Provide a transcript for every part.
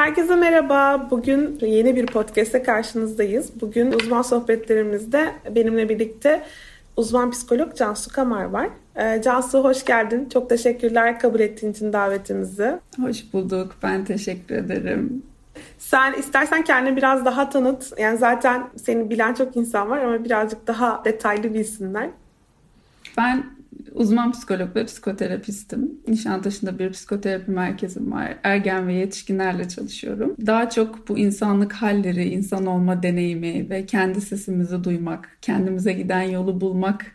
Herkese merhaba. Bugün yeni bir podcast'te karşınızdayız. Bugün uzman sohbetlerimizde benimle birlikte uzman psikolog Cansu Kamar var. Ee, Cansu hoş geldin. Çok teşekkürler kabul ettiğin için davetimizi. Hoş bulduk. Ben teşekkür ederim. Sen istersen kendini biraz daha tanıt. Yani zaten seni bilen çok insan var ama birazcık daha detaylı bilsinler. Ben uzman psikolog ve psikoterapistim. Nişantaşı'nda bir psikoterapi merkezim var. Ergen ve yetişkinlerle çalışıyorum. Daha çok bu insanlık halleri, insan olma deneyimi ve kendi sesimizi duymak, kendimize giden yolu bulmak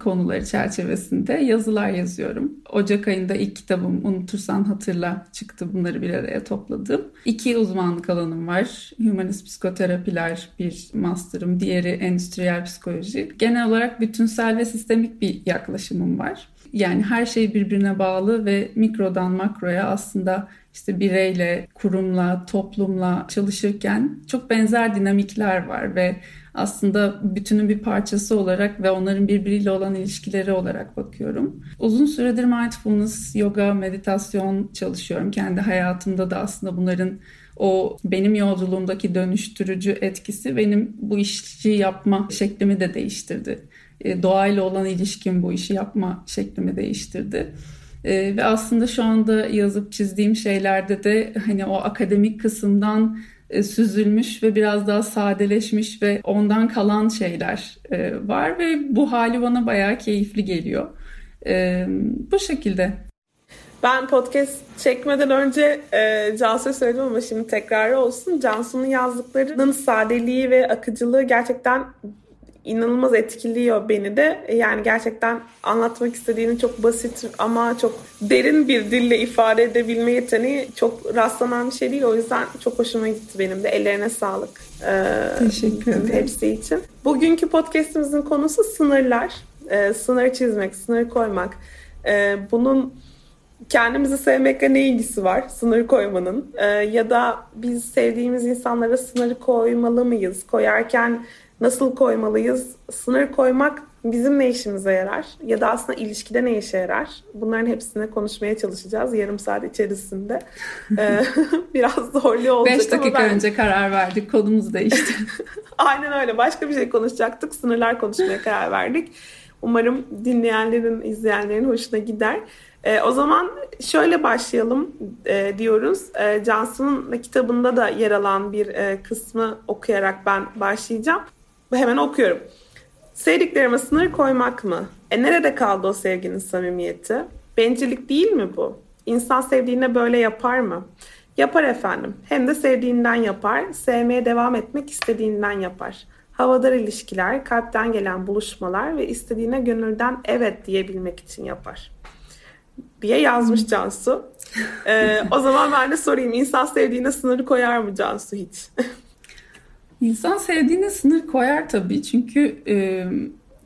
konuları çerçevesinde yazılar yazıyorum. Ocak ayında ilk kitabım Unutursan Hatırla çıktı. Bunları bir araya topladım. İki uzmanlık alanım var. Humanist psikoterapiler bir master'ım. Diğeri endüstriyel psikoloji. Genel olarak bütünsel ve sistemik bir yaklaşımım var. Yani her şey birbirine bağlı ve mikrodan makroya aslında işte bireyle, kurumla, toplumla çalışırken çok benzer dinamikler var ve aslında bütünün bir parçası olarak ve onların birbiriyle olan ilişkileri olarak bakıyorum. Uzun süredir mindfulness, yoga, meditasyon çalışıyorum. Kendi hayatımda da aslında bunların o benim yolculuğumdaki dönüştürücü etkisi benim bu işi yapma şeklimi de değiştirdi. E, doğayla olan ilişkim bu işi yapma şeklimi değiştirdi. E, ve aslında şu anda yazıp çizdiğim şeylerde de hani o akademik kısımdan süzülmüş ve biraz daha sadeleşmiş ve ondan kalan şeyler e, var ve bu hali bana bayağı keyifli geliyor. E, bu şekilde. Ben podcast çekmeden önce e, Cansu'ya söyledim ama şimdi tekrarı olsun. Cansu'nun yazdıklarının sadeliği ve akıcılığı gerçekten inanılmaz etkiliyor beni de. Yani gerçekten anlatmak istediğini çok basit ama çok derin bir dille ifade edebilme yeteneği çok rastlanan bir şey değil. O yüzden çok hoşuma gitti benim de. Ellerine sağlık. Ee, Teşekkür ederim. Hepsi için. Bugünkü podcastimizin konusu sınırlar. Ee, sınır çizmek, sınır koymak. Ee, bunun kendimizi sevmekle ne ilgisi var sınır koymanın? Ee, ya da biz sevdiğimiz insanlara sınır koymalı mıyız? Koyarken nasıl koymalıyız? Sınır koymak bizim ne işimize yarar? Ya da aslında ilişkide ne işe yarar? Bunların hepsini konuşmaya çalışacağız yarım saat içerisinde. Ee, biraz zorlu olacak 5 dakika ben... önce karar verdik. Konumuz değişti. Aynen öyle. Başka bir şey konuşacaktık. Sınırlar konuşmaya karar verdik. Umarım dinleyenlerin, izleyenlerin hoşuna gider. E, o zaman şöyle başlayalım e, diyoruz. E, Cansu'nun kitabında da yer alan bir e, kısmı okuyarak ben başlayacağım. Hemen okuyorum. Sevdiklerime sınır koymak mı? E nerede kaldı o sevginin samimiyeti? Bencillik değil mi bu? İnsan sevdiğine böyle yapar mı? Yapar efendim. Hem de sevdiğinden yapar. Sevmeye devam etmek istediğinden yapar. Havadar ilişkiler, kalpten gelen buluşmalar ve istediğine gönülden evet diyebilmek için yapar. Diye yazmış Cansu. Ee, o zaman ben de sorayım. İnsan sevdiğine sınırı koyar mı Cansu hiç? İnsan sevdiğine sınır koyar tabii. Çünkü e,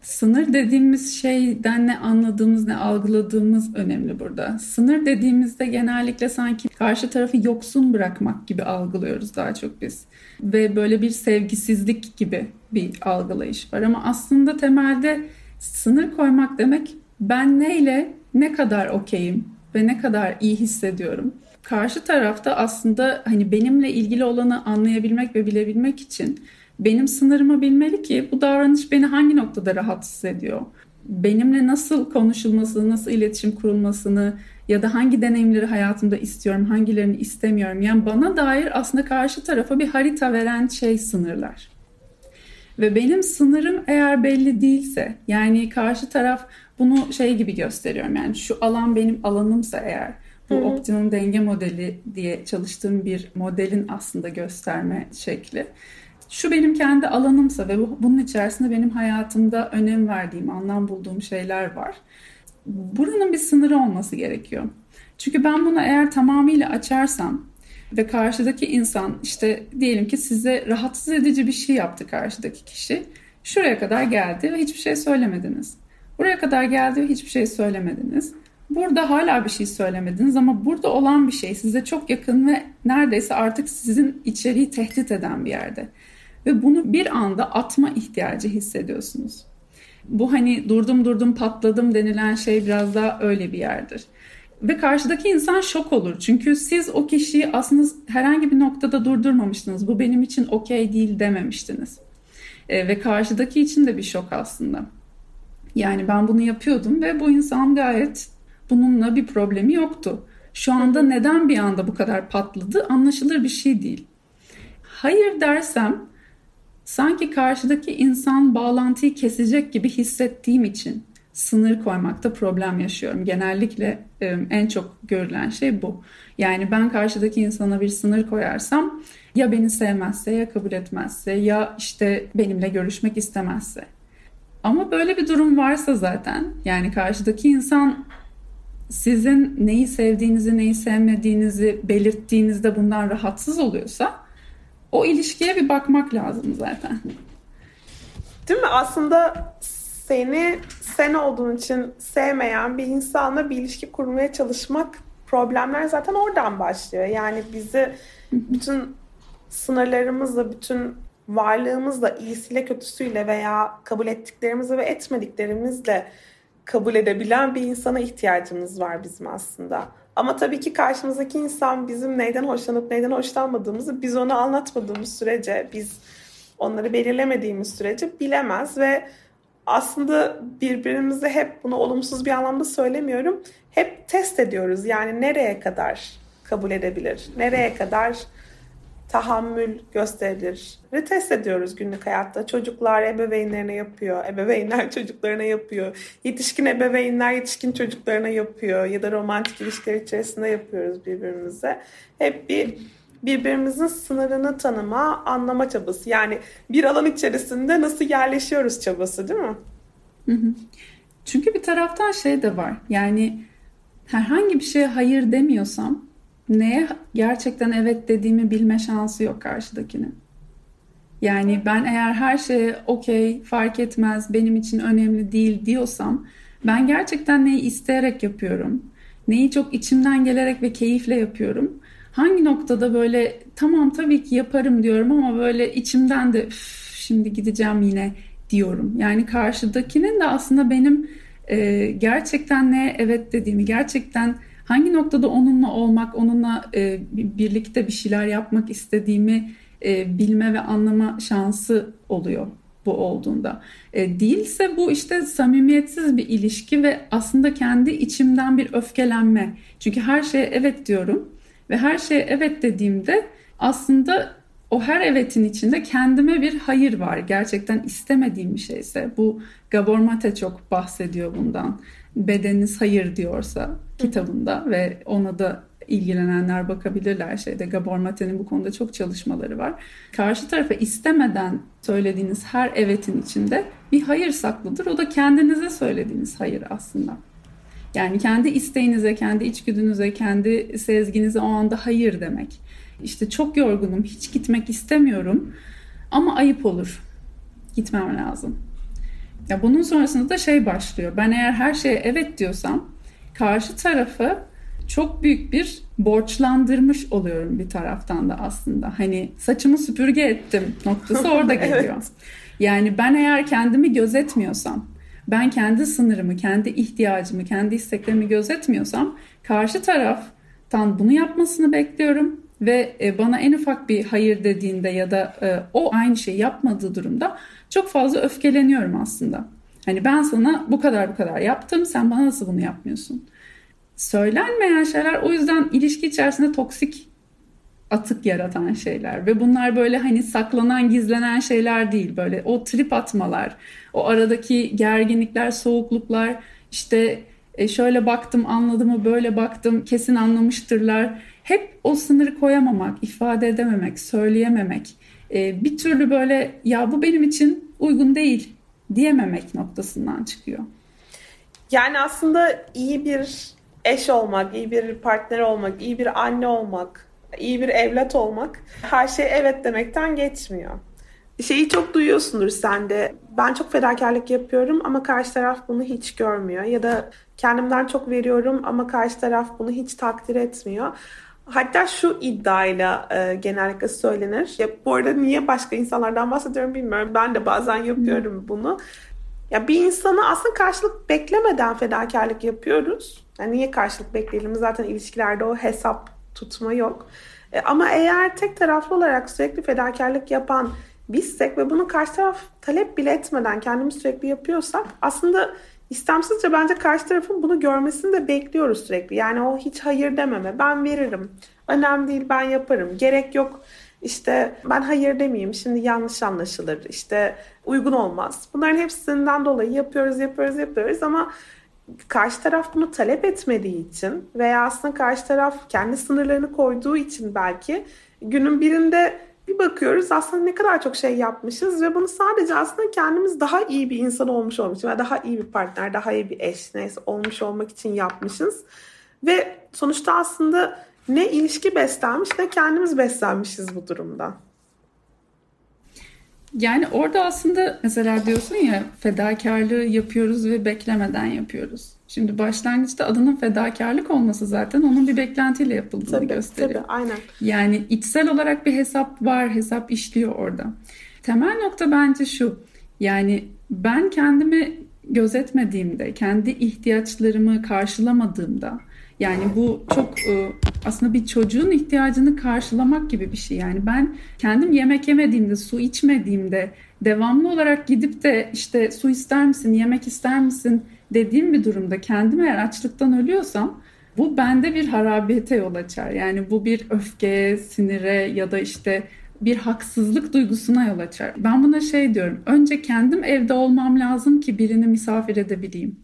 sınır dediğimiz şeyden ne anladığımız ne algıladığımız önemli burada. Sınır dediğimizde genellikle sanki karşı tarafı yoksun bırakmak gibi algılıyoruz daha çok biz. Ve böyle bir sevgisizlik gibi bir algılayış var. Ama aslında temelde sınır koymak demek ben neyle ne kadar okeyim ve ne kadar iyi hissediyorum karşı tarafta aslında hani benimle ilgili olanı anlayabilmek ve bilebilmek için benim sınırımı bilmeli ki bu davranış beni hangi noktada rahatsız ediyor? Benimle nasıl konuşulmasını, nasıl iletişim kurulmasını ya da hangi deneyimleri hayatımda istiyorum, hangilerini istemiyorum. Yani bana dair aslında karşı tarafa bir harita veren şey sınırlar. Ve benim sınırım eğer belli değilse, yani karşı taraf bunu şey gibi gösteriyorum. Yani şu alan benim alanımsa eğer bu Hı-hı. optimum denge modeli diye çalıştığım bir modelin aslında gösterme şekli. Şu benim kendi alanımsa ve bu, bunun içerisinde benim hayatımda önem verdiğim, anlam bulduğum şeyler var. Buranın bir sınırı olması gerekiyor. Çünkü ben bunu eğer tamamıyla açarsam ve karşıdaki insan işte diyelim ki size rahatsız edici bir şey yaptı karşıdaki kişi. Şuraya kadar geldi ve hiçbir şey söylemediniz. Buraya kadar geldi ve hiçbir şey söylemediniz. Burada hala bir şey söylemediniz ama burada olan bir şey size çok yakın ve neredeyse artık sizin içeriği tehdit eden bir yerde. Ve bunu bir anda atma ihtiyacı hissediyorsunuz. Bu hani durdum durdum patladım denilen şey biraz daha öyle bir yerdir. ve karşıdaki insan şok olur. Çünkü siz o kişiyi aslında herhangi bir noktada durdurmamıştınız. Bu benim için okey değil dememiştiniz. E, ve karşıdaki için de bir şok aslında. Yani ben bunu yapıyordum ve bu insan gayet bununla bir problemi yoktu. Şu anda neden bir anda bu kadar patladı anlaşılır bir şey değil. Hayır dersem sanki karşıdaki insan bağlantıyı kesecek gibi hissettiğim için sınır koymakta problem yaşıyorum. Genellikle en çok görülen şey bu. Yani ben karşıdaki insana bir sınır koyarsam ya beni sevmezse ya kabul etmezse ya işte benimle görüşmek istemezse. Ama böyle bir durum varsa zaten yani karşıdaki insan sizin neyi sevdiğinizi neyi sevmediğinizi belirttiğinizde bundan rahatsız oluyorsa o ilişkiye bir bakmak lazım zaten. Değil mi? Aslında seni sen olduğun için sevmeyen bir insanla bir ilişki kurmaya çalışmak problemler zaten oradan başlıyor. Yani bizi bütün sınırlarımızla, bütün varlığımızla, iyisiyle kötüsüyle veya kabul ettiklerimizle ve etmediklerimizle kabul edebilen bir insana ihtiyacımız var bizim aslında. Ama tabii ki karşımızdaki insan bizim neyden hoşlanıp neyden hoşlanmadığımızı biz ona anlatmadığımız sürece, biz onları belirlemediğimiz sürece bilemez ve aslında birbirimize hep bunu olumsuz bir anlamda söylemiyorum. Hep test ediyoruz. Yani nereye kadar kabul edebilir? Nereye kadar tahammül gösterilir ve test ediyoruz günlük hayatta. Çocuklar ebeveynlerine yapıyor, ebeveynler çocuklarına yapıyor, yetişkin ebeveynler yetişkin çocuklarına yapıyor ya da romantik ilişkiler içerisinde yapıyoruz birbirimize. Hep bir birbirimizin sınırını tanıma, anlama çabası. Yani bir alan içerisinde nasıl yerleşiyoruz çabası değil mi? Çünkü bir taraftan şey de var. Yani herhangi bir şeye hayır demiyorsam neye gerçekten evet dediğimi bilme şansı yok karşıdakinin. Yani ben eğer her şeye okey fark etmez benim için önemli değil diyorsam ben gerçekten neyi isteyerek yapıyorum. Neyi çok içimden gelerek ve keyifle yapıyorum. Hangi noktada böyle tamam tabii ki yaparım diyorum ama böyle içimden de şimdi gideceğim yine diyorum. Yani karşıdakinin de aslında benim e, gerçekten ne evet dediğimi gerçekten hangi noktada onunla olmak, onunla e, birlikte bir şeyler yapmak istediğimi e, bilme ve anlama şansı oluyor bu olduğunda. E, değilse bu işte samimiyetsiz bir ilişki ve aslında kendi içimden bir öfkelenme. Çünkü her şeye evet diyorum ve her şeye evet dediğimde aslında o her evetin içinde kendime bir hayır var. Gerçekten istemediğim bir şeyse. Bu Gabor Mate çok bahsediyor bundan bedeniniz hayır diyorsa kitabında ve ona da ilgilenenler bakabilirler şeyde. Gabor Mate'nin bu konuda çok çalışmaları var. Karşı tarafa istemeden söylediğiniz her evetin içinde bir hayır saklıdır. O da kendinize söylediğiniz hayır aslında. Yani kendi isteğinize, kendi içgüdünüze, kendi sezginize o anda hayır demek. İşte çok yorgunum, hiç gitmek istemiyorum ama ayıp olur. Gitmem lazım. Ya bunun sonrasında da şey başlıyor. Ben eğer her şeye evet diyorsam karşı tarafı çok büyük bir borçlandırmış oluyorum bir taraftan da aslında. Hani saçımı süpürge ettim noktası orada geliyor. evet. Yani ben eğer kendimi gözetmiyorsam, ben kendi sınırımı, kendi ihtiyacımı, kendi isteklerimi gözetmiyorsam karşı taraftan bunu yapmasını bekliyorum ve e, bana en ufak bir hayır dediğinde ya da e, o aynı şeyi yapmadığı durumda çok fazla öfkeleniyorum aslında. Hani ben sana bu kadar bu kadar yaptım sen bana nasıl bunu yapmıyorsun? Söylenmeyen şeyler o yüzden ilişki içerisinde toksik atık yaratan şeyler ve bunlar böyle hani saklanan gizlenen şeyler değil. Böyle o trip atmalar o aradaki gerginlikler soğukluklar işte e, şöyle baktım anladımı böyle baktım kesin anlamıştırlar. Hep o sınırı koyamamak ifade edememek söyleyememek e, bir türlü böyle ya bu benim için uygun değil diyememek noktasından çıkıyor. Yani aslında iyi bir eş olmak, iyi bir partner olmak, iyi bir anne olmak, iyi bir evlat olmak her şey evet demekten geçmiyor. Şeyi çok duyuyorsundur sen de. Ben çok fedakarlık yapıyorum ama karşı taraf bunu hiç görmüyor. Ya da kendimden çok veriyorum ama karşı taraf bunu hiç takdir etmiyor. Hatta şu iddiayla e, genellikle söylenir. Ya, bu arada niye başka insanlardan bahsediyorum bilmiyorum. Ben de bazen yapıyorum bunu. Ya bir insanı aslında karşılık beklemeden fedakarlık yapıyoruz. Yani niye karşılık bekleyelim? Zaten ilişkilerde o hesap tutma yok. E, ama eğer tek taraflı olarak sürekli fedakarlık yapan bizsek ve bunu karşı taraf talep bile etmeden kendimiz sürekli yapıyorsak aslında istemsizce bence karşı tarafın bunu görmesini de bekliyoruz sürekli. Yani o hiç hayır dememe. Ben veririm. Önemli değil ben yaparım. Gerek yok işte ben hayır demeyeyim şimdi yanlış anlaşılır işte uygun olmaz. Bunların hepsinden dolayı yapıyoruz yapıyoruz yapıyoruz ama karşı taraf bunu talep etmediği için veya aslında karşı taraf kendi sınırlarını koyduğu için belki günün birinde bir bakıyoruz aslında ne kadar çok şey yapmışız ve bunu sadece aslında kendimiz daha iyi bir insan olmuş olmak için daha iyi bir partner, daha iyi bir eş neyse olmuş olmak için yapmışız. Ve sonuçta aslında ne ilişki beslenmiş ne kendimiz beslenmişiz bu durumda. Yani orada aslında mesela diyorsun ya fedakarlığı yapıyoruz ve beklemeden yapıyoruz. Şimdi başlangıçta adının fedakarlık olması zaten onun bir beklentiyle yapıldığını tabii, gösteriyor. Tabii, aynen. Yani içsel olarak bir hesap var, hesap işliyor orada. Temel nokta bence şu. Yani ben kendimi gözetmediğimde, kendi ihtiyaçlarımı karşılamadığımda yani bu çok e, aslında bir çocuğun ihtiyacını karşılamak gibi bir şey. Yani ben kendim yemek yemediğimde, su içmediğimde devamlı olarak gidip de işte su ister misin, yemek ister misin dediğim bir durumda kendim eğer açlıktan ölüyorsam bu bende bir harabiyete yol açar. Yani bu bir öfke, sinire ya da işte bir haksızlık duygusuna yol açar. Ben buna şey diyorum. Önce kendim evde olmam lazım ki birini misafir edebileyim.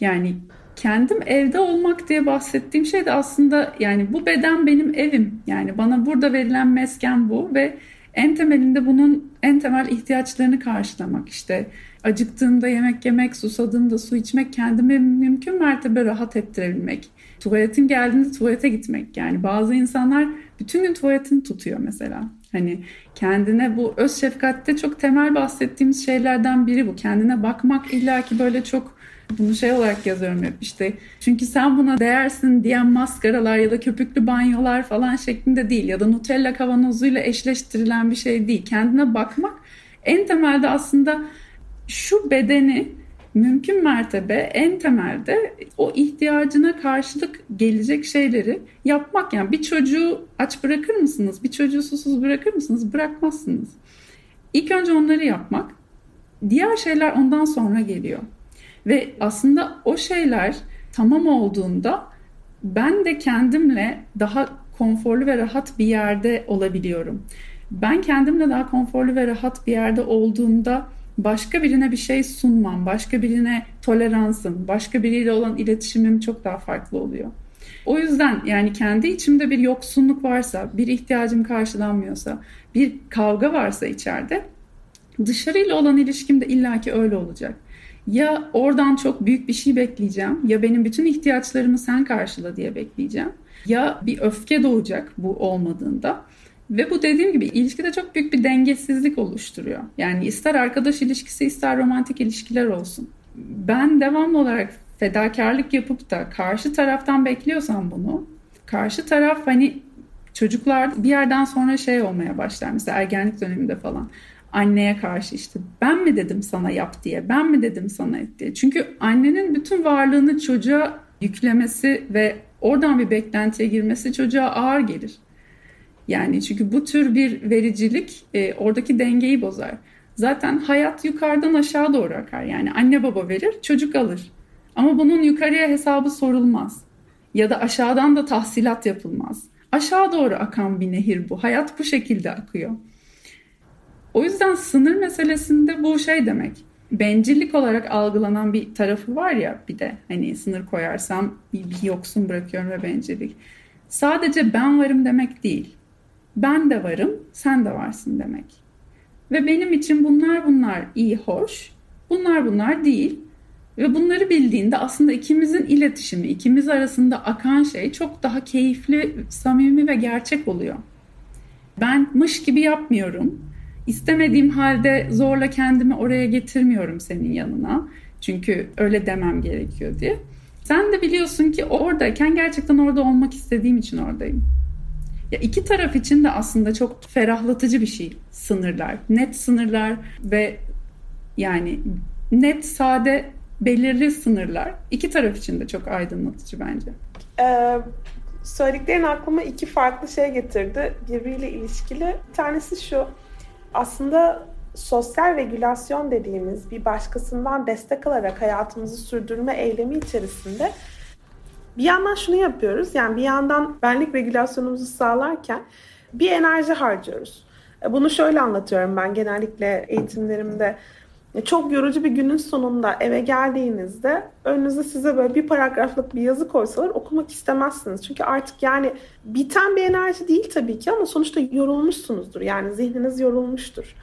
Yani kendim evde olmak diye bahsettiğim şey de aslında yani bu beden benim evim. Yani bana burada verilen mesken bu ve en temelinde bunun en temel ihtiyaçlarını karşılamak işte acıktığımda yemek yemek, susadığımda su içmek, kendimi mümkün mertebe rahat ettirebilmek. Tuvaletim geldiğinde tuvalete gitmek. Yani bazı insanlar bütün gün tuvaletini tutuyor mesela. Hani kendine bu öz şefkatte çok temel bahsettiğimiz şeylerden biri bu. Kendine bakmak illaki böyle çok bunu şey olarak yazıyorum hep işte. Çünkü sen buna değersin diyen maskaralar ya da köpüklü banyolar falan şeklinde değil. Ya da Nutella kavanozuyla eşleştirilen bir şey değil. Kendine bakmak en temelde aslında şu bedeni mümkün mertebe en temelde o ihtiyacına karşılık gelecek şeyleri yapmak. Yani bir çocuğu aç bırakır mısınız? Bir çocuğu susuz bırakır mısınız? Bırakmazsınız. İlk önce onları yapmak. Diğer şeyler ondan sonra geliyor. Ve aslında o şeyler tamam olduğunda ben de kendimle daha konforlu ve rahat bir yerde olabiliyorum. Ben kendimle daha konforlu ve rahat bir yerde olduğumda başka birine bir şey sunmam, başka birine toleransım, başka biriyle olan iletişimim çok daha farklı oluyor. O yüzden yani kendi içimde bir yoksunluk varsa, bir ihtiyacım karşılanmıyorsa, bir kavga varsa içeride dışarıyla olan ilişkim de illaki öyle olacak. Ya oradan çok büyük bir şey bekleyeceğim ya benim bütün ihtiyaçlarımı sen karşıla diye bekleyeceğim. Ya bir öfke doğacak bu olmadığında. Ve bu dediğim gibi ilişkide çok büyük bir dengesizlik oluşturuyor. Yani ister arkadaş ilişkisi ister romantik ilişkiler olsun. Ben devamlı olarak fedakarlık yapıp da karşı taraftan bekliyorsam bunu, karşı taraf hani çocuklar bir yerden sonra şey olmaya başlar mesela ergenlik döneminde falan anneye karşı işte ben mi dedim sana yap diye, ben mi dedim sana et diye. Çünkü annenin bütün varlığını çocuğa yüklemesi ve oradan bir beklentiye girmesi çocuğa ağır gelir. Yani çünkü bu tür bir vericilik e, oradaki dengeyi bozar. Zaten hayat yukarıdan aşağı doğru akar. Yani anne baba verir, çocuk alır. Ama bunun yukarıya hesabı sorulmaz. Ya da aşağıdan da tahsilat yapılmaz. Aşağı doğru akan bir nehir bu. Hayat bu şekilde akıyor. O yüzden sınır meselesinde bu şey demek. Bencillik olarak algılanan bir tarafı var ya bir de hani sınır koyarsam bir, yoksun bırakıyorum ve bencillik. Sadece ben varım demek değil. Ben de varım, sen de varsın demek. Ve benim için bunlar bunlar iyi, hoş. Bunlar bunlar değil. Ve bunları bildiğinde aslında ikimizin iletişimi, ikimiz arasında akan şey çok daha keyifli, samimi ve gerçek oluyor. Ben mış gibi yapmıyorum İstemediğim halde zorla kendimi oraya getirmiyorum senin yanına. Çünkü öyle demem gerekiyor diye. Sen de biliyorsun ki oradayken gerçekten orada olmak istediğim için oradayım. Ya iki taraf için de aslında çok ferahlatıcı bir şey sınırlar. Net sınırlar ve yani net, sade, belirli sınırlar iki taraf için de çok aydınlatıcı bence. Ee, söylediklerin aklıma iki farklı şey getirdi birbiriyle ilişkili. Bir tanesi şu, aslında sosyal regülasyon dediğimiz bir başkasından destek alarak hayatımızı sürdürme eylemi içerisinde bir yandan şunu yapıyoruz. Yani bir yandan benlik regülasyonumuzu sağlarken bir enerji harcıyoruz. E, bunu şöyle anlatıyorum ben genellikle eğitimlerimde. E, çok yorucu bir günün sonunda eve geldiğinizde önünüze size böyle bir paragraflık bir yazı koysalar okumak istemezsiniz. Çünkü artık yani biten bir enerji değil tabii ki ama sonuçta yorulmuşsunuzdur. Yani zihniniz yorulmuştur.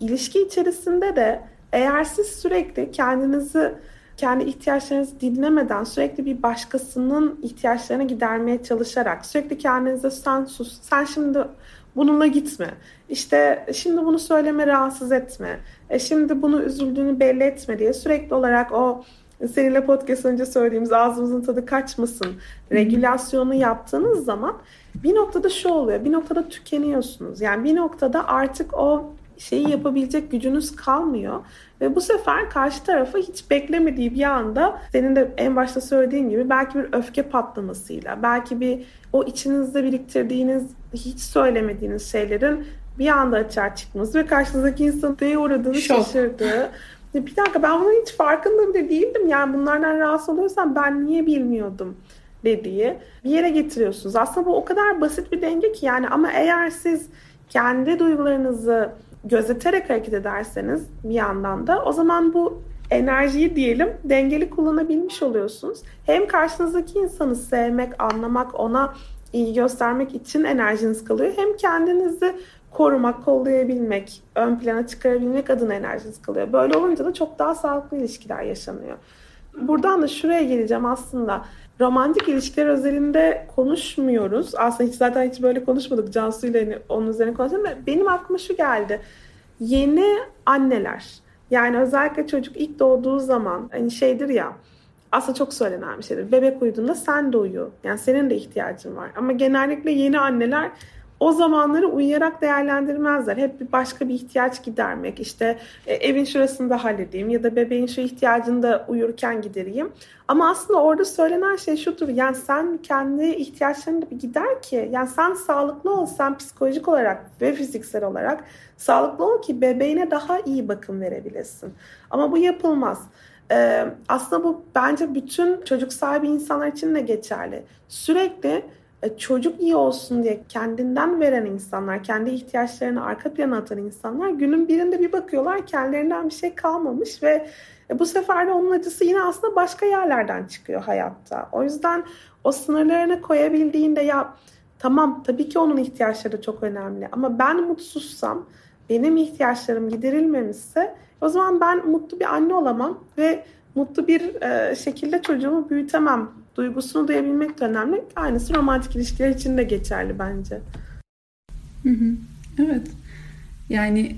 İlişki içerisinde de eğer siz sürekli kendinizi kendi ihtiyaçlarınızı dinlemeden sürekli bir başkasının ihtiyaçlarını gidermeye çalışarak sürekli kendinize sen sus, sen şimdi bununla gitme. İşte şimdi bunu söyleme rahatsız etme. E şimdi bunu üzüldüğünü belli etme diye sürekli olarak o seninle podcast önce söylediğimiz ağzımızın tadı kaçmasın regülasyonu yaptığınız zaman bir noktada şu oluyor. Bir noktada tükeniyorsunuz. Yani bir noktada artık o şeyi yapabilecek gücünüz kalmıyor. Ve bu sefer karşı tarafı hiç beklemediği bir anda senin de en başta söylediğin gibi belki bir öfke patlamasıyla, belki bir o içinizde biriktirdiğiniz hiç söylemediğiniz şeylerin bir anda açığa çıkması ve karşınızdaki insanın neye uğradığını Şok. şaşırdığı. Bir dakika ben bunun hiç farkında bile değildim. Yani bunlardan rahatsız oluyorsam ben niye bilmiyordum dediği bir yere getiriyorsunuz. Aslında bu o kadar basit bir denge ki yani ama eğer siz kendi duygularınızı gözeterek hareket ederseniz bir yandan da o zaman bu enerjiyi diyelim dengeli kullanabilmiş oluyorsunuz. Hem karşınızdaki insanı sevmek, anlamak, ona iyi göstermek için enerjiniz kalıyor. Hem kendinizi korumak, kollayabilmek, ön plana çıkarabilmek adına enerjiniz kalıyor. Böyle olunca da çok daha sağlıklı ilişkiler yaşanıyor. Buradan da şuraya geleceğim aslında. Romantik ilişkiler özelinde konuşmuyoruz. Aslında hiç zaten hiç böyle konuşmadık. Cansu ile hani onun üzerine konuşalım. Benim aklıma şu geldi. Yeni anneler. Yani özellikle çocuk ilk doğduğu zaman hani şeydir ya aslında çok söylenen bir şeydir. Bebek uyuduğunda sen de uyu. Yani senin de ihtiyacın var. Ama genellikle yeni anneler o zamanları uyuyarak değerlendirmezler. Hep bir başka bir ihtiyaç gidermek. İşte e, evin şurasını da halledeyim ya da bebeğin şu ihtiyacını da uyurken gidereyim. Ama aslında orada söylenen şey şudur. Yani sen kendi ihtiyaçlarını da bir gider ki. Yani sen sağlıklı ol. Sen psikolojik olarak ve fiziksel olarak sağlıklı ol ki bebeğine daha iyi bakım verebilesin. Ama bu yapılmaz. Aslında bu bence bütün çocuk sahibi insanlar için de geçerli. Sürekli çocuk iyi olsun diye kendinden veren insanlar, kendi ihtiyaçlarını arka plana atan insanlar günün birinde bir bakıyorlar kendilerinden bir şey kalmamış ve e, bu sefer de onun acısı yine aslında başka yerlerden çıkıyor hayatta. O yüzden o sınırlarını koyabildiğinde ya tamam tabii ki onun ihtiyaçları çok önemli ama ben mutsuzsam, benim ihtiyaçlarım giderilmemişse o zaman ben mutlu bir anne olamam ve mutlu bir e, şekilde çocuğumu büyütemem duygusunu duyabilmek de önemli. Aynısı romantik ilişkiler için de geçerli bence. Evet. Yani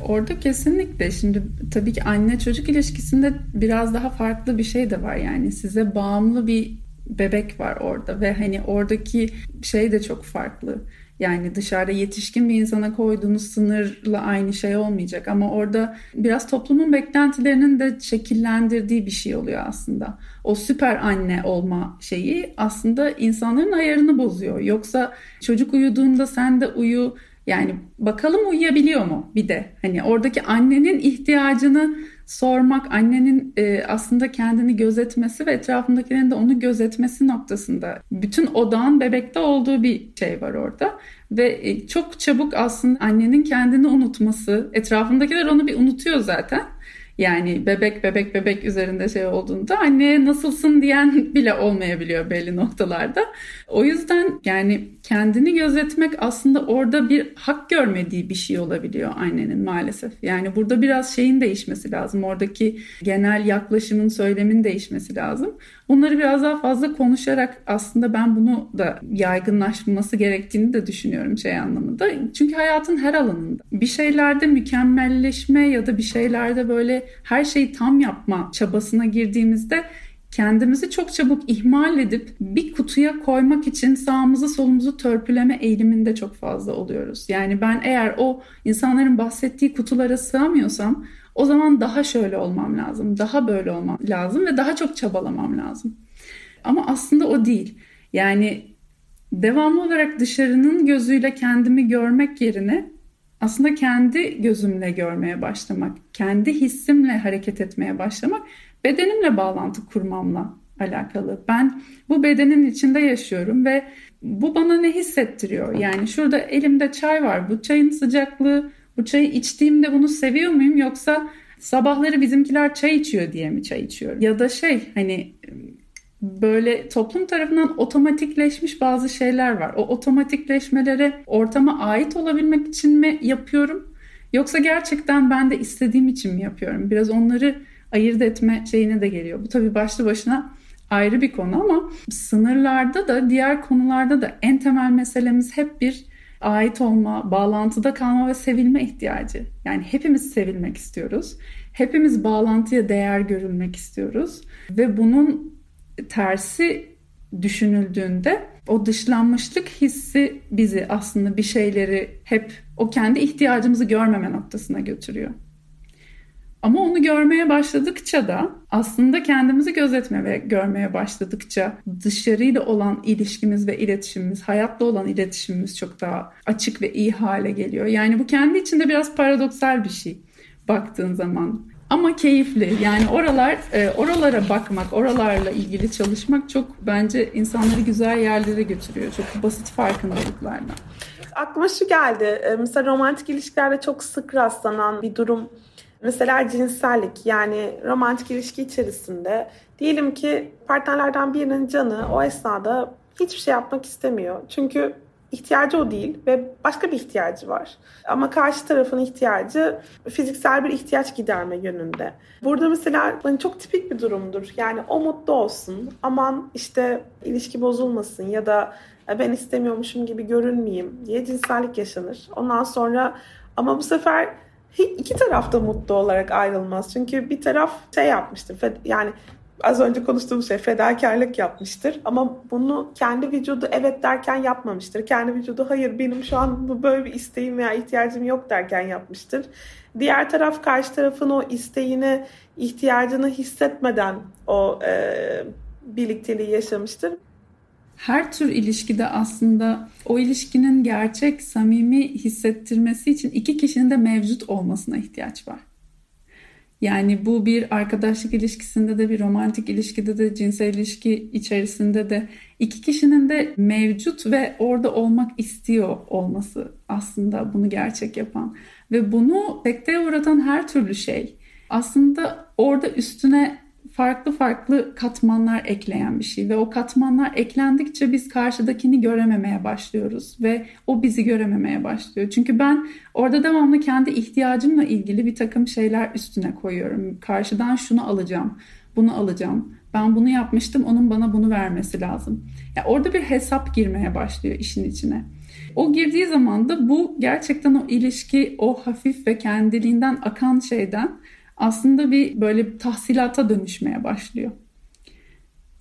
orada kesinlikle şimdi tabii ki anne çocuk ilişkisinde biraz daha farklı bir şey de var yani size bağımlı bir bebek var orada ve hani oradaki şey de çok farklı. Yani dışarıda yetişkin bir insana koyduğunuz sınırla aynı şey olmayacak ama orada biraz toplumun beklentilerinin de şekillendirdiği bir şey oluyor aslında. O süper anne olma şeyi aslında insanların ayarını bozuyor. Yoksa çocuk uyuduğunda sen de uyu yani bakalım uyuyabiliyor mu bir de hani oradaki annenin ihtiyacını sormak, annenin e, aslında kendini gözetmesi ve etrafındakilerin de onu gözetmesi noktasında bütün odağın bebekte olduğu bir şey var orada. Ve e, çok çabuk aslında annenin kendini unutması, etrafındakiler onu bir unutuyor zaten. Yani bebek bebek bebek üzerinde şey olduğunda anneye nasılsın diyen bile olmayabiliyor belli noktalarda. O yüzden yani kendini gözetmek aslında orada bir hak görmediği bir şey olabiliyor annenin maalesef. Yani burada biraz şeyin değişmesi lazım. Oradaki genel yaklaşımın, söylemin değişmesi lazım. Bunları biraz daha fazla konuşarak aslında ben bunu da yaygınlaşması gerektiğini de düşünüyorum şey anlamında. Çünkü hayatın her alanında bir şeylerde mükemmelleşme ya da bir şeylerde böyle her şeyi tam yapma çabasına girdiğimizde kendimizi çok çabuk ihmal edip bir kutuya koymak için sağımızı solumuzu törpüleme eğiliminde çok fazla oluyoruz. Yani ben eğer o insanların bahsettiği kutulara sığamıyorsam o zaman daha şöyle olmam lazım, daha böyle olmam lazım ve daha çok çabalamam lazım. Ama aslında o değil. Yani devamlı olarak dışarının gözüyle kendimi görmek yerine aslında kendi gözümle görmeye başlamak, kendi hissimle hareket etmeye başlamak, bedenimle bağlantı kurmamla alakalı. Ben bu bedenin içinde yaşıyorum ve bu bana ne hissettiriyor? Yani şurada elimde çay var. Bu çayın sıcaklığı, bu çayı içtiğimde bunu seviyor muyum yoksa sabahları bizimkiler çay içiyor diye mi çay içiyorum? Ya da şey hani böyle toplum tarafından otomatikleşmiş bazı şeyler var. O otomatikleşmelere ortama ait olabilmek için mi yapıyorum? Yoksa gerçekten ben de istediğim için mi yapıyorum? Biraz onları ayırt etme şeyine de geliyor. Bu tabii başlı başına ayrı bir konu ama sınırlarda da diğer konularda da en temel meselemiz hep bir ait olma, bağlantıda kalma ve sevilme ihtiyacı. Yani hepimiz sevilmek istiyoruz. Hepimiz bağlantıya değer görülmek istiyoruz ve bunun tersi düşünüldüğünde o dışlanmışlık hissi bizi aslında bir şeyleri hep o kendi ihtiyacımızı görmeme noktasına götürüyor. Ama onu görmeye başladıkça da aslında kendimizi gözetme ve görmeye başladıkça dışarıyla olan ilişkimiz ve iletişimimiz, hayatla olan iletişimimiz çok daha açık ve iyi hale geliyor. Yani bu kendi içinde biraz paradoksal bir şey baktığın zaman. Ama keyifli. Yani oralar, e, oralara bakmak, oralarla ilgili çalışmak çok bence insanları güzel yerlere götürüyor. Çok basit farkındalıklarla. Aklıma şu geldi. E, mesela romantik ilişkilerde çok sık rastlanan bir durum Mesela cinsellik yani romantik ilişki içerisinde diyelim ki partnerlerden birinin canı o esnada hiçbir şey yapmak istemiyor. Çünkü ihtiyacı o değil ve başka bir ihtiyacı var. Ama karşı tarafın ihtiyacı fiziksel bir ihtiyaç giderme yönünde. Burada mesela hani çok tipik bir durumdur. Yani o mutlu olsun, aman işte ilişki bozulmasın ya da e, ben istemiyormuşum gibi görünmeyeyim diye cinsellik yaşanır. Ondan sonra ama bu sefer iki taraf da mutlu olarak ayrılmaz. Çünkü bir taraf şey yapmıştır. Yani az önce konuştuğum şey fedakarlık yapmıştır. Ama bunu kendi vücudu evet derken yapmamıştır. Kendi vücudu hayır benim şu an bu böyle bir isteğim veya ihtiyacım yok derken yapmıştır. Diğer taraf karşı tarafın o isteğini, ihtiyacını hissetmeden o e, birlikteliği yaşamıştır her tür ilişkide aslında o ilişkinin gerçek, samimi hissettirmesi için iki kişinin de mevcut olmasına ihtiyaç var. Yani bu bir arkadaşlık ilişkisinde de bir romantik ilişkide de cinsel ilişki içerisinde de iki kişinin de mevcut ve orada olmak istiyor olması aslında bunu gerçek yapan. Ve bunu sekteye uğratan her türlü şey aslında orada üstüne farklı farklı katmanlar ekleyen bir şey ve o katmanlar eklendikçe biz karşıdakini görememeye başlıyoruz ve o bizi görememeye başlıyor. Çünkü ben orada devamlı kendi ihtiyacımla ilgili bir takım şeyler üstüne koyuyorum. Karşıdan şunu alacağım, bunu alacağım. Ben bunu yapmıştım, onun bana bunu vermesi lazım. Ya orada bir hesap girmeye başlıyor işin içine. O girdiği zaman da bu gerçekten o ilişki, o hafif ve kendiliğinden akan şeyden aslında bir böyle tahsilata dönüşmeye başlıyor.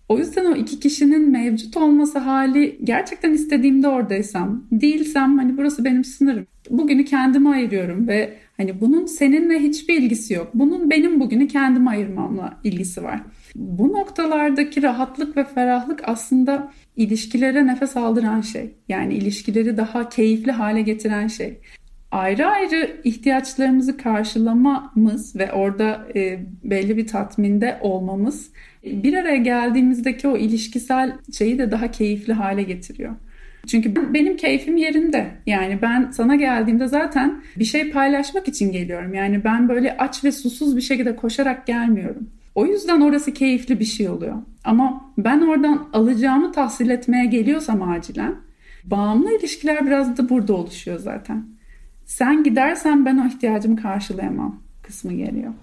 O yüzden o iki kişinin mevcut olması hali gerçekten istediğimde oradaysam, değilsem hani burası benim sınırım. Bugünü kendime ayırıyorum ve hani bunun seninle hiçbir ilgisi yok. Bunun benim bugünü kendime ayırmamla ilgisi var. Bu noktalardaki rahatlık ve ferahlık aslında ilişkilere nefes aldıran şey. Yani ilişkileri daha keyifli hale getiren şey ayrı ayrı ihtiyaçlarımızı karşılamamız ve orada e, belli bir tatminde olmamız bir araya geldiğimizdeki o ilişkisel şeyi de daha keyifli hale getiriyor. Çünkü benim keyfim yerinde. Yani ben sana geldiğimde zaten bir şey paylaşmak için geliyorum. Yani ben böyle aç ve susuz bir şekilde koşarak gelmiyorum. O yüzden orası keyifli bir şey oluyor. Ama ben oradan alacağımı tahsil etmeye geliyorsam acilen bağımlı ilişkiler biraz da burada oluşuyor zaten. Sen gidersen ben o ihtiyacımı karşılayamam kısmı geliyor.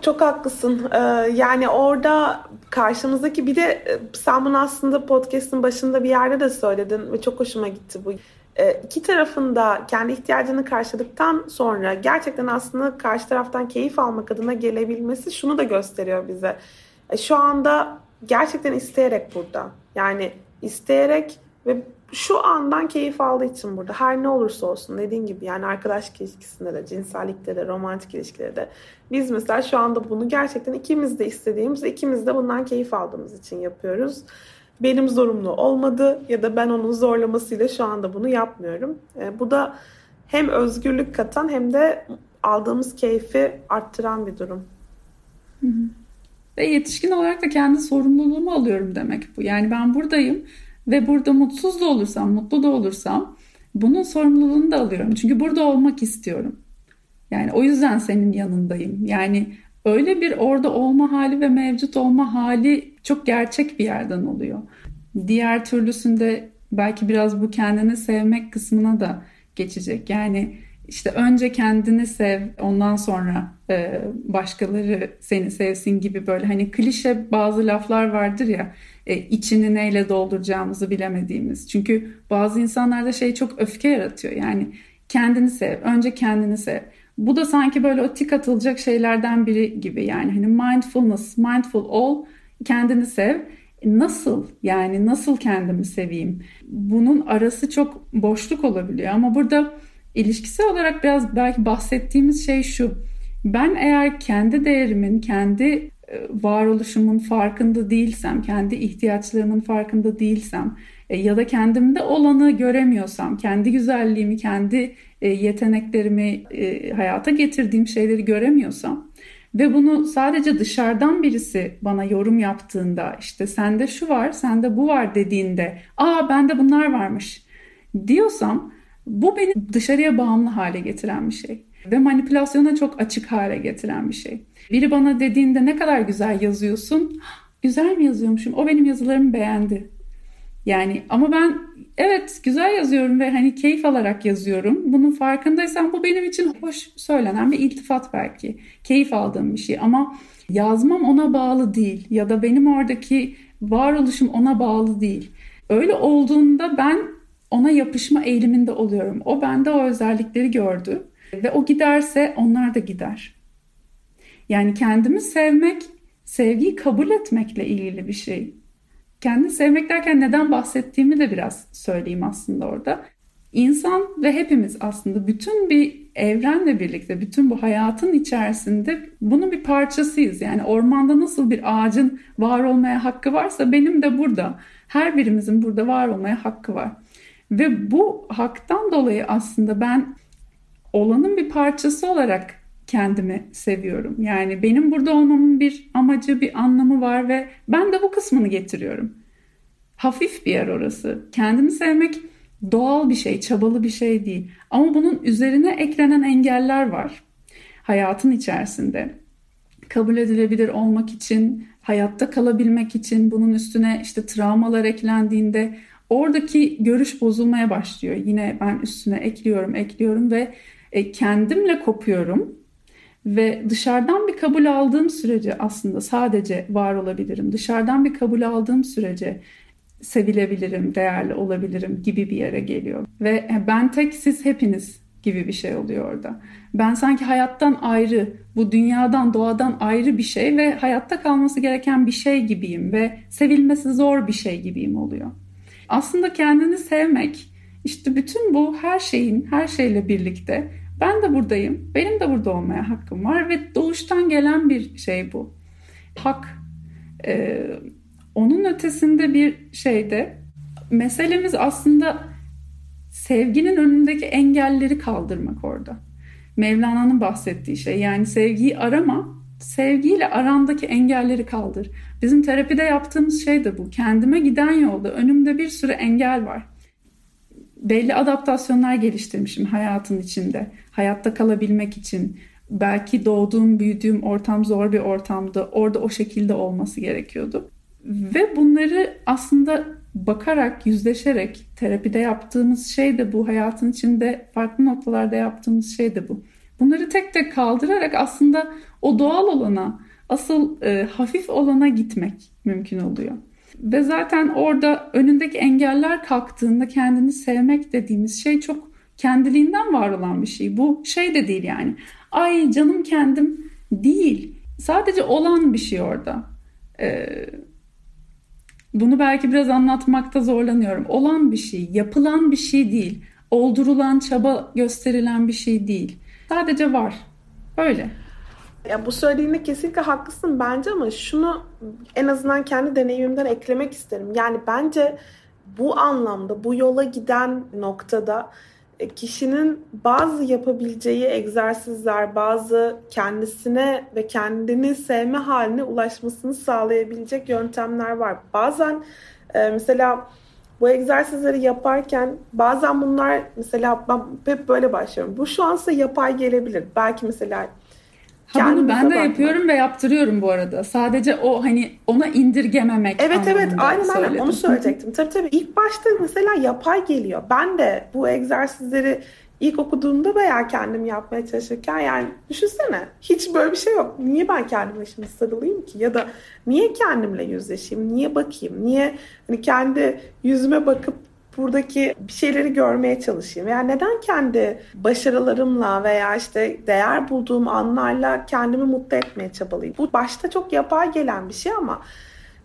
Çok haklısın. Ee, yani orada karşımızdaki bir de e, sen bunu aslında podcast'ın başında bir yerde de söyledin ve çok hoşuma gitti bu. Ee, iki tarafında kendi ihtiyacını karşıladıktan sonra gerçekten aslında karşı taraftan keyif almak adına gelebilmesi şunu da gösteriyor bize. E, şu anda gerçekten isteyerek burada. Yani isteyerek ve şu andan keyif aldığı için burada. Her ne olursa olsun dediğin gibi yani arkadaş ilişkisinde de, cinsellikte de, romantik ilişkilerde de. Biz mesela şu anda bunu gerçekten ikimiz de istediğimiz, ikimiz de bundan keyif aldığımız için yapıyoruz. Benim zorunlu olmadı ya da ben onun zorlamasıyla şu anda bunu yapmıyorum. E, bu da hem özgürlük katan hem de aldığımız keyfi arttıran bir durum. Ve yetişkin olarak da kendi sorumluluğumu alıyorum demek bu. Yani ben buradayım ve burada mutsuz da olursam, mutlu da olursam bunun sorumluluğunu da alıyorum. Çünkü burada olmak istiyorum. Yani o yüzden senin yanındayım. Yani öyle bir orada olma hali ve mevcut olma hali çok gerçek bir yerden oluyor. Diğer türlüsünde belki biraz bu kendini sevmek kısmına da geçecek. Yani işte önce kendini sev, ondan sonra e, başkaları seni sevsin gibi böyle hani klişe bazı laflar vardır ya e, içini neyle dolduracağımızı bilemediğimiz. Çünkü bazı insanlarda şey çok öfke yaratıyor. Yani kendini sev, önce kendini sev. Bu da sanki böyle o tik atılacak şeylerden biri gibi yani hani mindfulness, mindful ol, kendini sev. Nasıl yani nasıl kendimi seveyim? Bunun arası çok boşluk olabiliyor ama burada ilişkisel olarak biraz belki bahsettiğimiz şey şu. Ben eğer kendi değerimin, kendi e, varoluşumun farkında değilsem, kendi ihtiyaçlarımın farkında değilsem e, ya da kendimde olanı göremiyorsam, kendi güzelliğimi, kendi e, yeteneklerimi hayata getirdiğim şeyleri göremiyorsam ve bunu sadece dışarıdan birisi bana yorum yaptığında işte sende şu var, sende bu var dediğinde aa bende bunlar varmış diyorsam bu beni dışarıya bağımlı hale getiren bir şey ve manipülasyona çok açık hale getiren bir şey. Biri bana dediğinde ne kadar güzel yazıyorsun. Güzel mi yazıyormuşum? O benim yazılarımı beğendi. Yani ama ben evet güzel yazıyorum ve hani keyif alarak yazıyorum. Bunun farkındaysam bu benim için hoş söylenen bir iltifat belki. Keyif aldığım bir şey ama yazmam ona bağlı değil ya da benim oradaki varoluşum ona bağlı değil. Öyle olduğunda ben ona yapışma eğiliminde oluyorum. O bende o özellikleri gördü ve o giderse onlar da gider. Yani kendimi sevmek, sevgiyi kabul etmekle ilgili bir şey. Kendi sevmek derken neden bahsettiğimi de biraz söyleyeyim aslında orada. İnsan ve hepimiz aslında bütün bir evrenle birlikte, bütün bu hayatın içerisinde bunun bir parçasıyız. Yani ormanda nasıl bir ağacın var olmaya hakkı varsa benim de burada, her birimizin burada var olmaya hakkı var. Ve bu haktan dolayı aslında ben olanın bir parçası olarak kendimi seviyorum. Yani benim burada olmamın bir amacı, bir anlamı var ve ben de bu kısmını getiriyorum. Hafif bir yer orası. Kendimi sevmek doğal bir şey, çabalı bir şey değil. Ama bunun üzerine eklenen engeller var hayatın içerisinde. Kabul edilebilir olmak için, hayatta kalabilmek için bunun üstüne işte travmalar eklendiğinde oradaki görüş bozulmaya başlıyor. Yine ben üstüne ekliyorum, ekliyorum ve e, kendimle kopuyorum ve dışarıdan bir kabul aldığım sürece aslında sadece var olabilirim. Dışarıdan bir kabul aldığım sürece sevilebilirim, değerli olabilirim gibi bir yere geliyor. Ve ben tek siz hepiniz gibi bir şey oluyor orada. Ben sanki hayattan ayrı, bu dünyadan, doğadan ayrı bir şey ve hayatta kalması gereken bir şey gibiyim ve sevilmesi zor bir şey gibiyim oluyor. Aslında kendini sevmek, işte bütün bu her şeyin, her şeyle birlikte ben de buradayım. Benim de burada olmaya hakkım var ve doğuştan gelen bir şey bu. Hak. Ee, onun ötesinde bir şeyde meselemiz aslında sevginin önündeki engelleri kaldırmak orada. Mevlana'nın bahsettiği şey yani sevgiyi arama, sevgiyle arandaki engelleri kaldır. Bizim terapide yaptığımız şey de bu. Kendime giden yolda önümde bir sürü engel var belli adaptasyonlar geliştirmişim hayatın içinde. Hayatta kalabilmek için. Belki doğduğum, büyüdüğüm ortam zor bir ortamdı. Orada o şekilde olması gerekiyordu. Ve bunları aslında bakarak, yüzleşerek terapide yaptığımız şey de bu. Hayatın içinde farklı noktalarda yaptığımız şey de bu. Bunları tek tek kaldırarak aslında o doğal olana, asıl e, hafif olana gitmek mümkün oluyor. Ve zaten orada önündeki engeller kalktığında kendini sevmek dediğimiz şey çok kendiliğinden var olan bir şey. Bu şey de değil yani. Ay canım kendim değil. Sadece olan bir şey orada. Ee, Bunu belki biraz anlatmakta zorlanıyorum. Olan bir şey, yapılan bir şey değil. Oldurulan, çaba gösterilen bir şey değil. Sadece var. Öyle. Ya bu söylediğinde kesinlikle haklısın bence ama şunu en azından kendi deneyimimden eklemek isterim. Yani bence bu anlamda, bu yola giden noktada e, kişinin bazı yapabileceği egzersizler, bazı kendisine ve kendini sevme haline ulaşmasını sağlayabilecek yöntemler var. Bazen e, mesela bu egzersizleri yaparken bazen bunlar mesela ben hep böyle başlıyorum. Bu şu an size yapay gelebilir. Belki mesela Ha bunu ben de bakmak. yapıyorum ve yaptırıyorum bu arada. Sadece o hani ona indirgememek Evet evet aynen aynen onu söyleyecektim. tabii tabii ilk başta mesela yapay geliyor. Ben de bu egzersizleri ilk okuduğumda veya kendim yapmaya çalışırken yani düşünsene hiç böyle bir şey yok. Niye ben kendime şimdi sarılayım ki? Ya da niye kendimle yüzleşeyim? Niye bakayım? Niye hani kendi yüzüme bakıp buradaki bir şeyleri görmeye çalışayım. Yani neden kendi başarılarımla veya işte değer bulduğum anlarla kendimi mutlu etmeye çabalayayım? Bu başta çok yapay gelen bir şey ama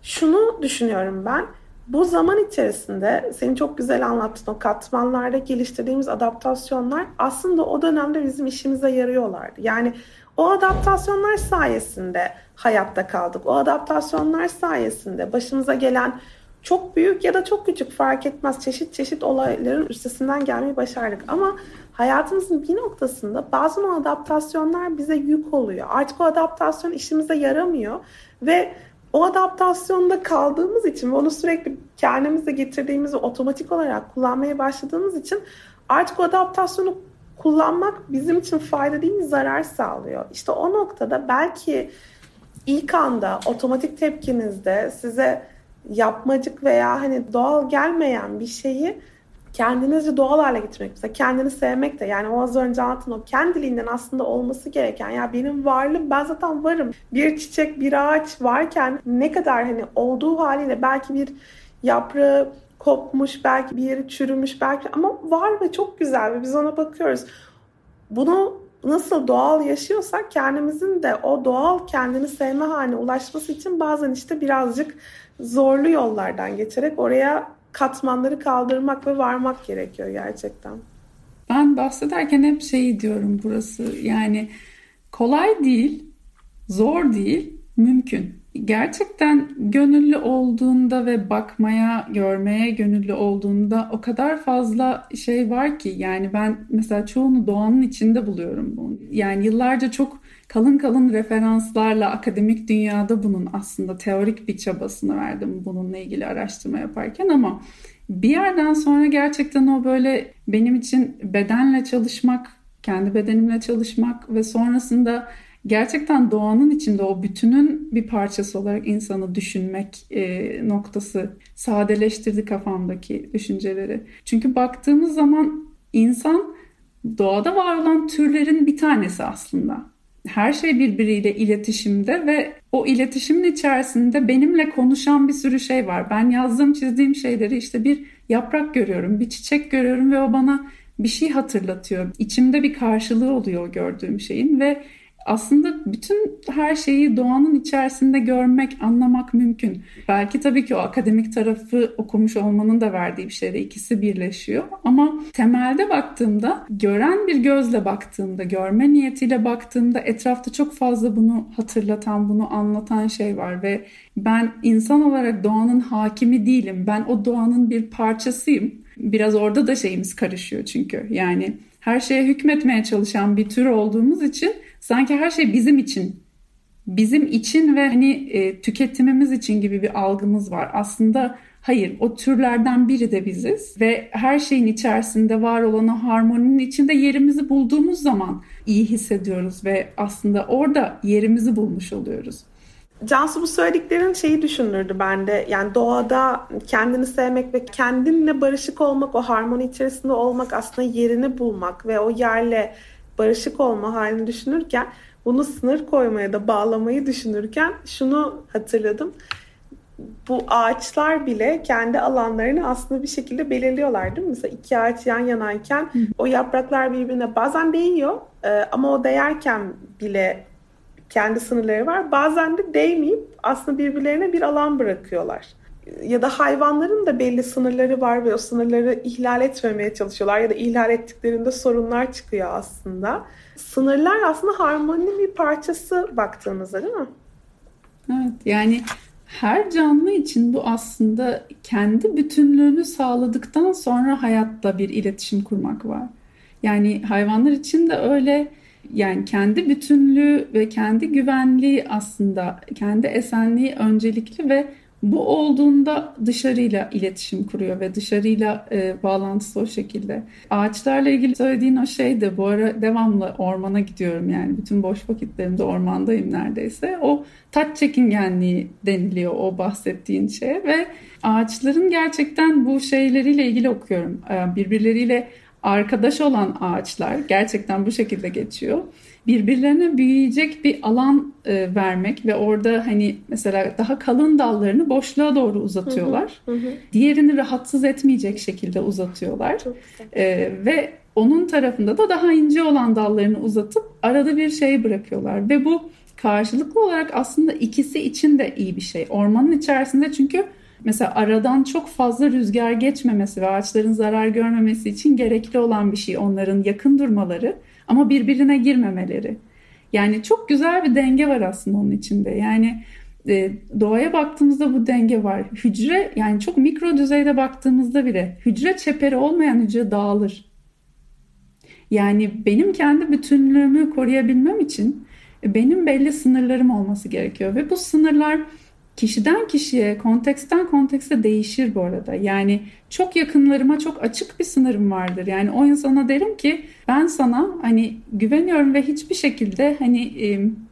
şunu düşünüyorum ben. Bu zaman içerisinde senin çok güzel anlattığın o katmanlarda geliştirdiğimiz adaptasyonlar aslında o dönemde bizim işimize yarıyorlardı. Yani o adaptasyonlar sayesinde hayatta kaldık. O adaptasyonlar sayesinde başımıza gelen çok büyük ya da çok küçük fark etmez çeşit çeşit olayların üstesinden gelmeyi başardık. Ama hayatımızın bir noktasında bazen o adaptasyonlar bize yük oluyor. Artık o adaptasyon işimize yaramıyor ve o adaptasyonda kaldığımız için ve onu sürekli kendimize getirdiğimizi otomatik olarak kullanmaya başladığımız için artık o adaptasyonu kullanmak bizim için fayda değil zarar sağlıyor. İşte o noktada belki ilk anda otomatik tepkinizde size yapmacık veya hani doğal gelmeyen bir şeyi kendinizce doğal hale getirmek. Mesela kendini sevmek de yani o az önce anlattığın o kendiliğinden aslında olması gereken ya benim varlığım ben zaten varım. Bir çiçek bir ağaç varken ne kadar hani olduğu haliyle belki bir yaprağı kopmuş belki bir yeri çürümüş belki ama var ve çok güzel ve biz ona bakıyoruz. Bunu nasıl doğal yaşıyorsak kendimizin de o doğal kendini sevme haline ulaşması için bazen işte birazcık zorlu yollardan geçerek oraya katmanları kaldırmak ve varmak gerekiyor gerçekten. Ben bahsederken hep şey diyorum burası yani kolay değil, zor değil, mümkün. Gerçekten gönüllü olduğunda ve bakmaya, görmeye gönüllü olduğunda o kadar fazla şey var ki yani ben mesela çoğunu doğanın içinde buluyorum bunu. Yani yıllarca çok kalın kalın referanslarla akademik dünyada bunun aslında teorik bir çabasını verdim bununla ilgili araştırma yaparken ama bir yerden sonra gerçekten o böyle benim için bedenle çalışmak, kendi bedenimle çalışmak ve sonrasında gerçekten doğanın içinde o bütünün bir parçası olarak insanı düşünmek e, noktası sadeleştirdi kafamdaki düşünceleri. Çünkü baktığımız zaman insan doğada var olan türlerin bir tanesi aslında her şey birbiriyle iletişimde ve o iletişimin içerisinde benimle konuşan bir sürü şey var. Ben yazdığım, çizdiğim şeyleri işte bir yaprak görüyorum, bir çiçek görüyorum ve o bana bir şey hatırlatıyor. İçimde bir karşılığı oluyor gördüğüm şeyin ve aslında bütün her şeyi doğanın içerisinde görmek, anlamak mümkün. Belki tabii ki o akademik tarafı okumuş olmanın da verdiği bir şeyde ikisi birleşiyor. Ama temelde baktığımda, gören bir gözle baktığımda, görme niyetiyle baktığımda etrafta çok fazla bunu hatırlatan, bunu anlatan şey var ve ben insan olarak doğanın hakimi değilim. Ben o doğanın bir parçasıyım. Biraz orada da şeyimiz karışıyor çünkü. Yani her şeye hükmetmeye çalışan bir tür olduğumuz için sanki her şey bizim için bizim için ve hani e, tüketimimiz için gibi bir algımız var. Aslında hayır o türlerden biri de biziz ve her şeyin içerisinde var olan o harmoninin içinde yerimizi bulduğumuz zaman iyi hissediyoruz ve aslında orada yerimizi bulmuş oluyoruz. Cansu bu söylediklerin şeyi düşündürdü bende. Yani doğada kendini sevmek ve kendinle barışık olmak, o harmoni içerisinde olmak aslında yerini bulmak ve o yerle barışık olma halini düşünürken bunu sınır koymaya da bağlamayı düşünürken şunu hatırladım. Bu ağaçlar bile kendi alanlarını aslında bir şekilde belirliyorlar değil mi? Mesela iki ağaç yan yanayken o yapraklar birbirine bazen değiyor e, ama o değerken bile kendi sınırları var. Bazen de değmeyip aslında birbirlerine bir alan bırakıyorlar. Ya da hayvanların da belli sınırları var ve o sınırları ihlal etmemeye çalışıyorlar ya da ihlal ettiklerinde sorunlar çıkıyor aslında. Sınırlar aslında harmoninin bir parçası baktığımızda değil mi? Evet yani her canlı için bu aslında kendi bütünlüğünü sağladıktan sonra hayatla bir iletişim kurmak var. Yani hayvanlar için de öyle yani kendi bütünlüğü ve kendi güvenliği aslında kendi esenliği öncelikli ve bu olduğunda dışarıyla iletişim kuruyor ve dışarıyla e, bağlantısı o şekilde. Ağaçlarla ilgili söylediğin o şey de bu ara devamlı ormana gidiyorum yani bütün boş vakitlerimde ormandayım neredeyse. O taç çekingenliği deniliyor o bahsettiğin şeye ve ağaçların gerçekten bu şeyleriyle ilgili okuyorum. E, birbirleriyle arkadaş olan ağaçlar gerçekten bu şekilde geçiyor. Birbirlerine büyüyecek bir alan e, vermek ve orada hani mesela daha kalın dallarını boşluğa doğru uzatıyorlar. Hı hı, hı. Diğerini rahatsız etmeyecek şekilde uzatıyorlar. E, ve onun tarafında da daha ince olan dallarını uzatıp arada bir şey bırakıyorlar ve bu karşılıklı olarak aslında ikisi için de iyi bir şey. Ormanın içerisinde çünkü Mesela aradan çok fazla rüzgar geçmemesi ve ağaçların zarar görmemesi için gerekli olan bir şey onların yakın durmaları ama birbirine girmemeleri. Yani çok güzel bir denge var aslında onun içinde. Yani e, doğaya baktığımızda bu denge var. Hücre yani çok mikro düzeyde baktığımızda bile hücre çeperi olmayan hücre dağılır. Yani benim kendi bütünlüğümü koruyabilmem için benim belli sınırlarım olması gerekiyor ve bu sınırlar kişiden kişiye, konteksten kontekste değişir bu arada. Yani çok yakınlarıma çok açık bir sınırım vardır. Yani o insana derim ki ben sana hani güveniyorum ve hiçbir şekilde hani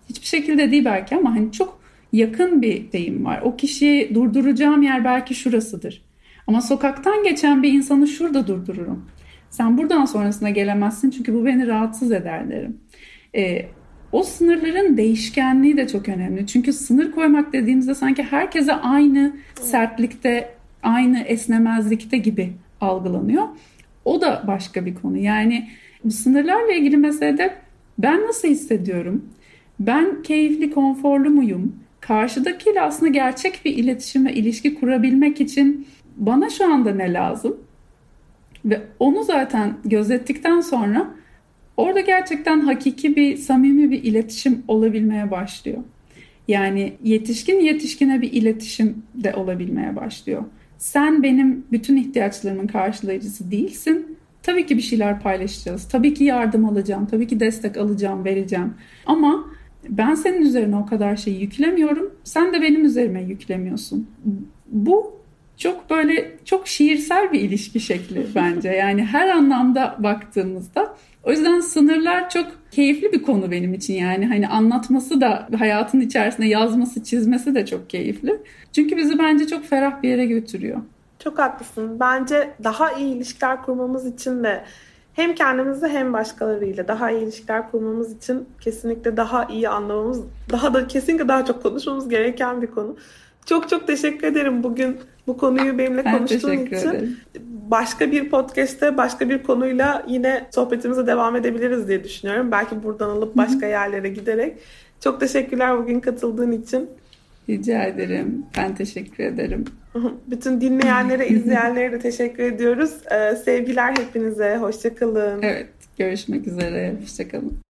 hiçbir şekilde değil belki ama hani çok yakın bir deyim var. O kişiyi durduracağım yer belki şurasıdır. Ama sokaktan geçen bir insanı şurada durdururum. Sen buradan sonrasına gelemezsin çünkü bu beni rahatsız eder derim. Ee, o sınırların değişkenliği de çok önemli. Çünkü sınır koymak dediğimizde sanki herkese aynı sertlikte, aynı esnemezlikte gibi algılanıyor. O da başka bir konu. Yani bu sınırlarla ilgili meselede ben nasıl hissediyorum? Ben keyifli, konforlu muyum? Karşıdakiyle aslında gerçek bir iletişim ve ilişki kurabilmek için bana şu anda ne lazım? Ve onu zaten gözettikten sonra Orada gerçekten hakiki bir, samimi bir iletişim olabilmeye başlıyor. Yani yetişkin yetişkine bir iletişim de olabilmeye başlıyor. Sen benim bütün ihtiyaçlarımın karşılayıcısı değilsin. Tabii ki bir şeyler paylaşacağız. Tabii ki yardım alacağım. Tabii ki destek alacağım, vereceğim. Ama ben senin üzerine o kadar şey yüklemiyorum. Sen de benim üzerime yüklemiyorsun. Bu çok böyle çok şiirsel bir ilişki şekli bence. Yani her anlamda baktığımızda o yüzden sınırlar çok keyifli bir konu benim için yani. Hani anlatması da hayatın içerisinde yazması, çizmesi de çok keyifli. Çünkü bizi bence çok ferah bir yere götürüyor. Çok haklısın. Bence daha iyi ilişkiler kurmamız için de hem kendimizle hem başkalarıyla daha iyi ilişkiler kurmamız için kesinlikle daha iyi anlamamız, daha da kesinlikle daha çok konuşmamız gereken bir konu. Çok çok teşekkür ederim bugün bu konuyu benimle ben konuştuğun için. Ederim. Başka bir podcast'te başka bir konuyla yine sohbetimize devam edebiliriz diye düşünüyorum. Belki buradan alıp başka Hı-hı. yerlere giderek. Çok teşekkürler bugün katıldığın için. Rica ederim. Ben teşekkür ederim. Bütün dinleyenlere, izleyenlere de teşekkür ediyoruz. Ee, sevgiler hepinize. Hoşçakalın. Evet. Görüşmek üzere. Hoşçakalın.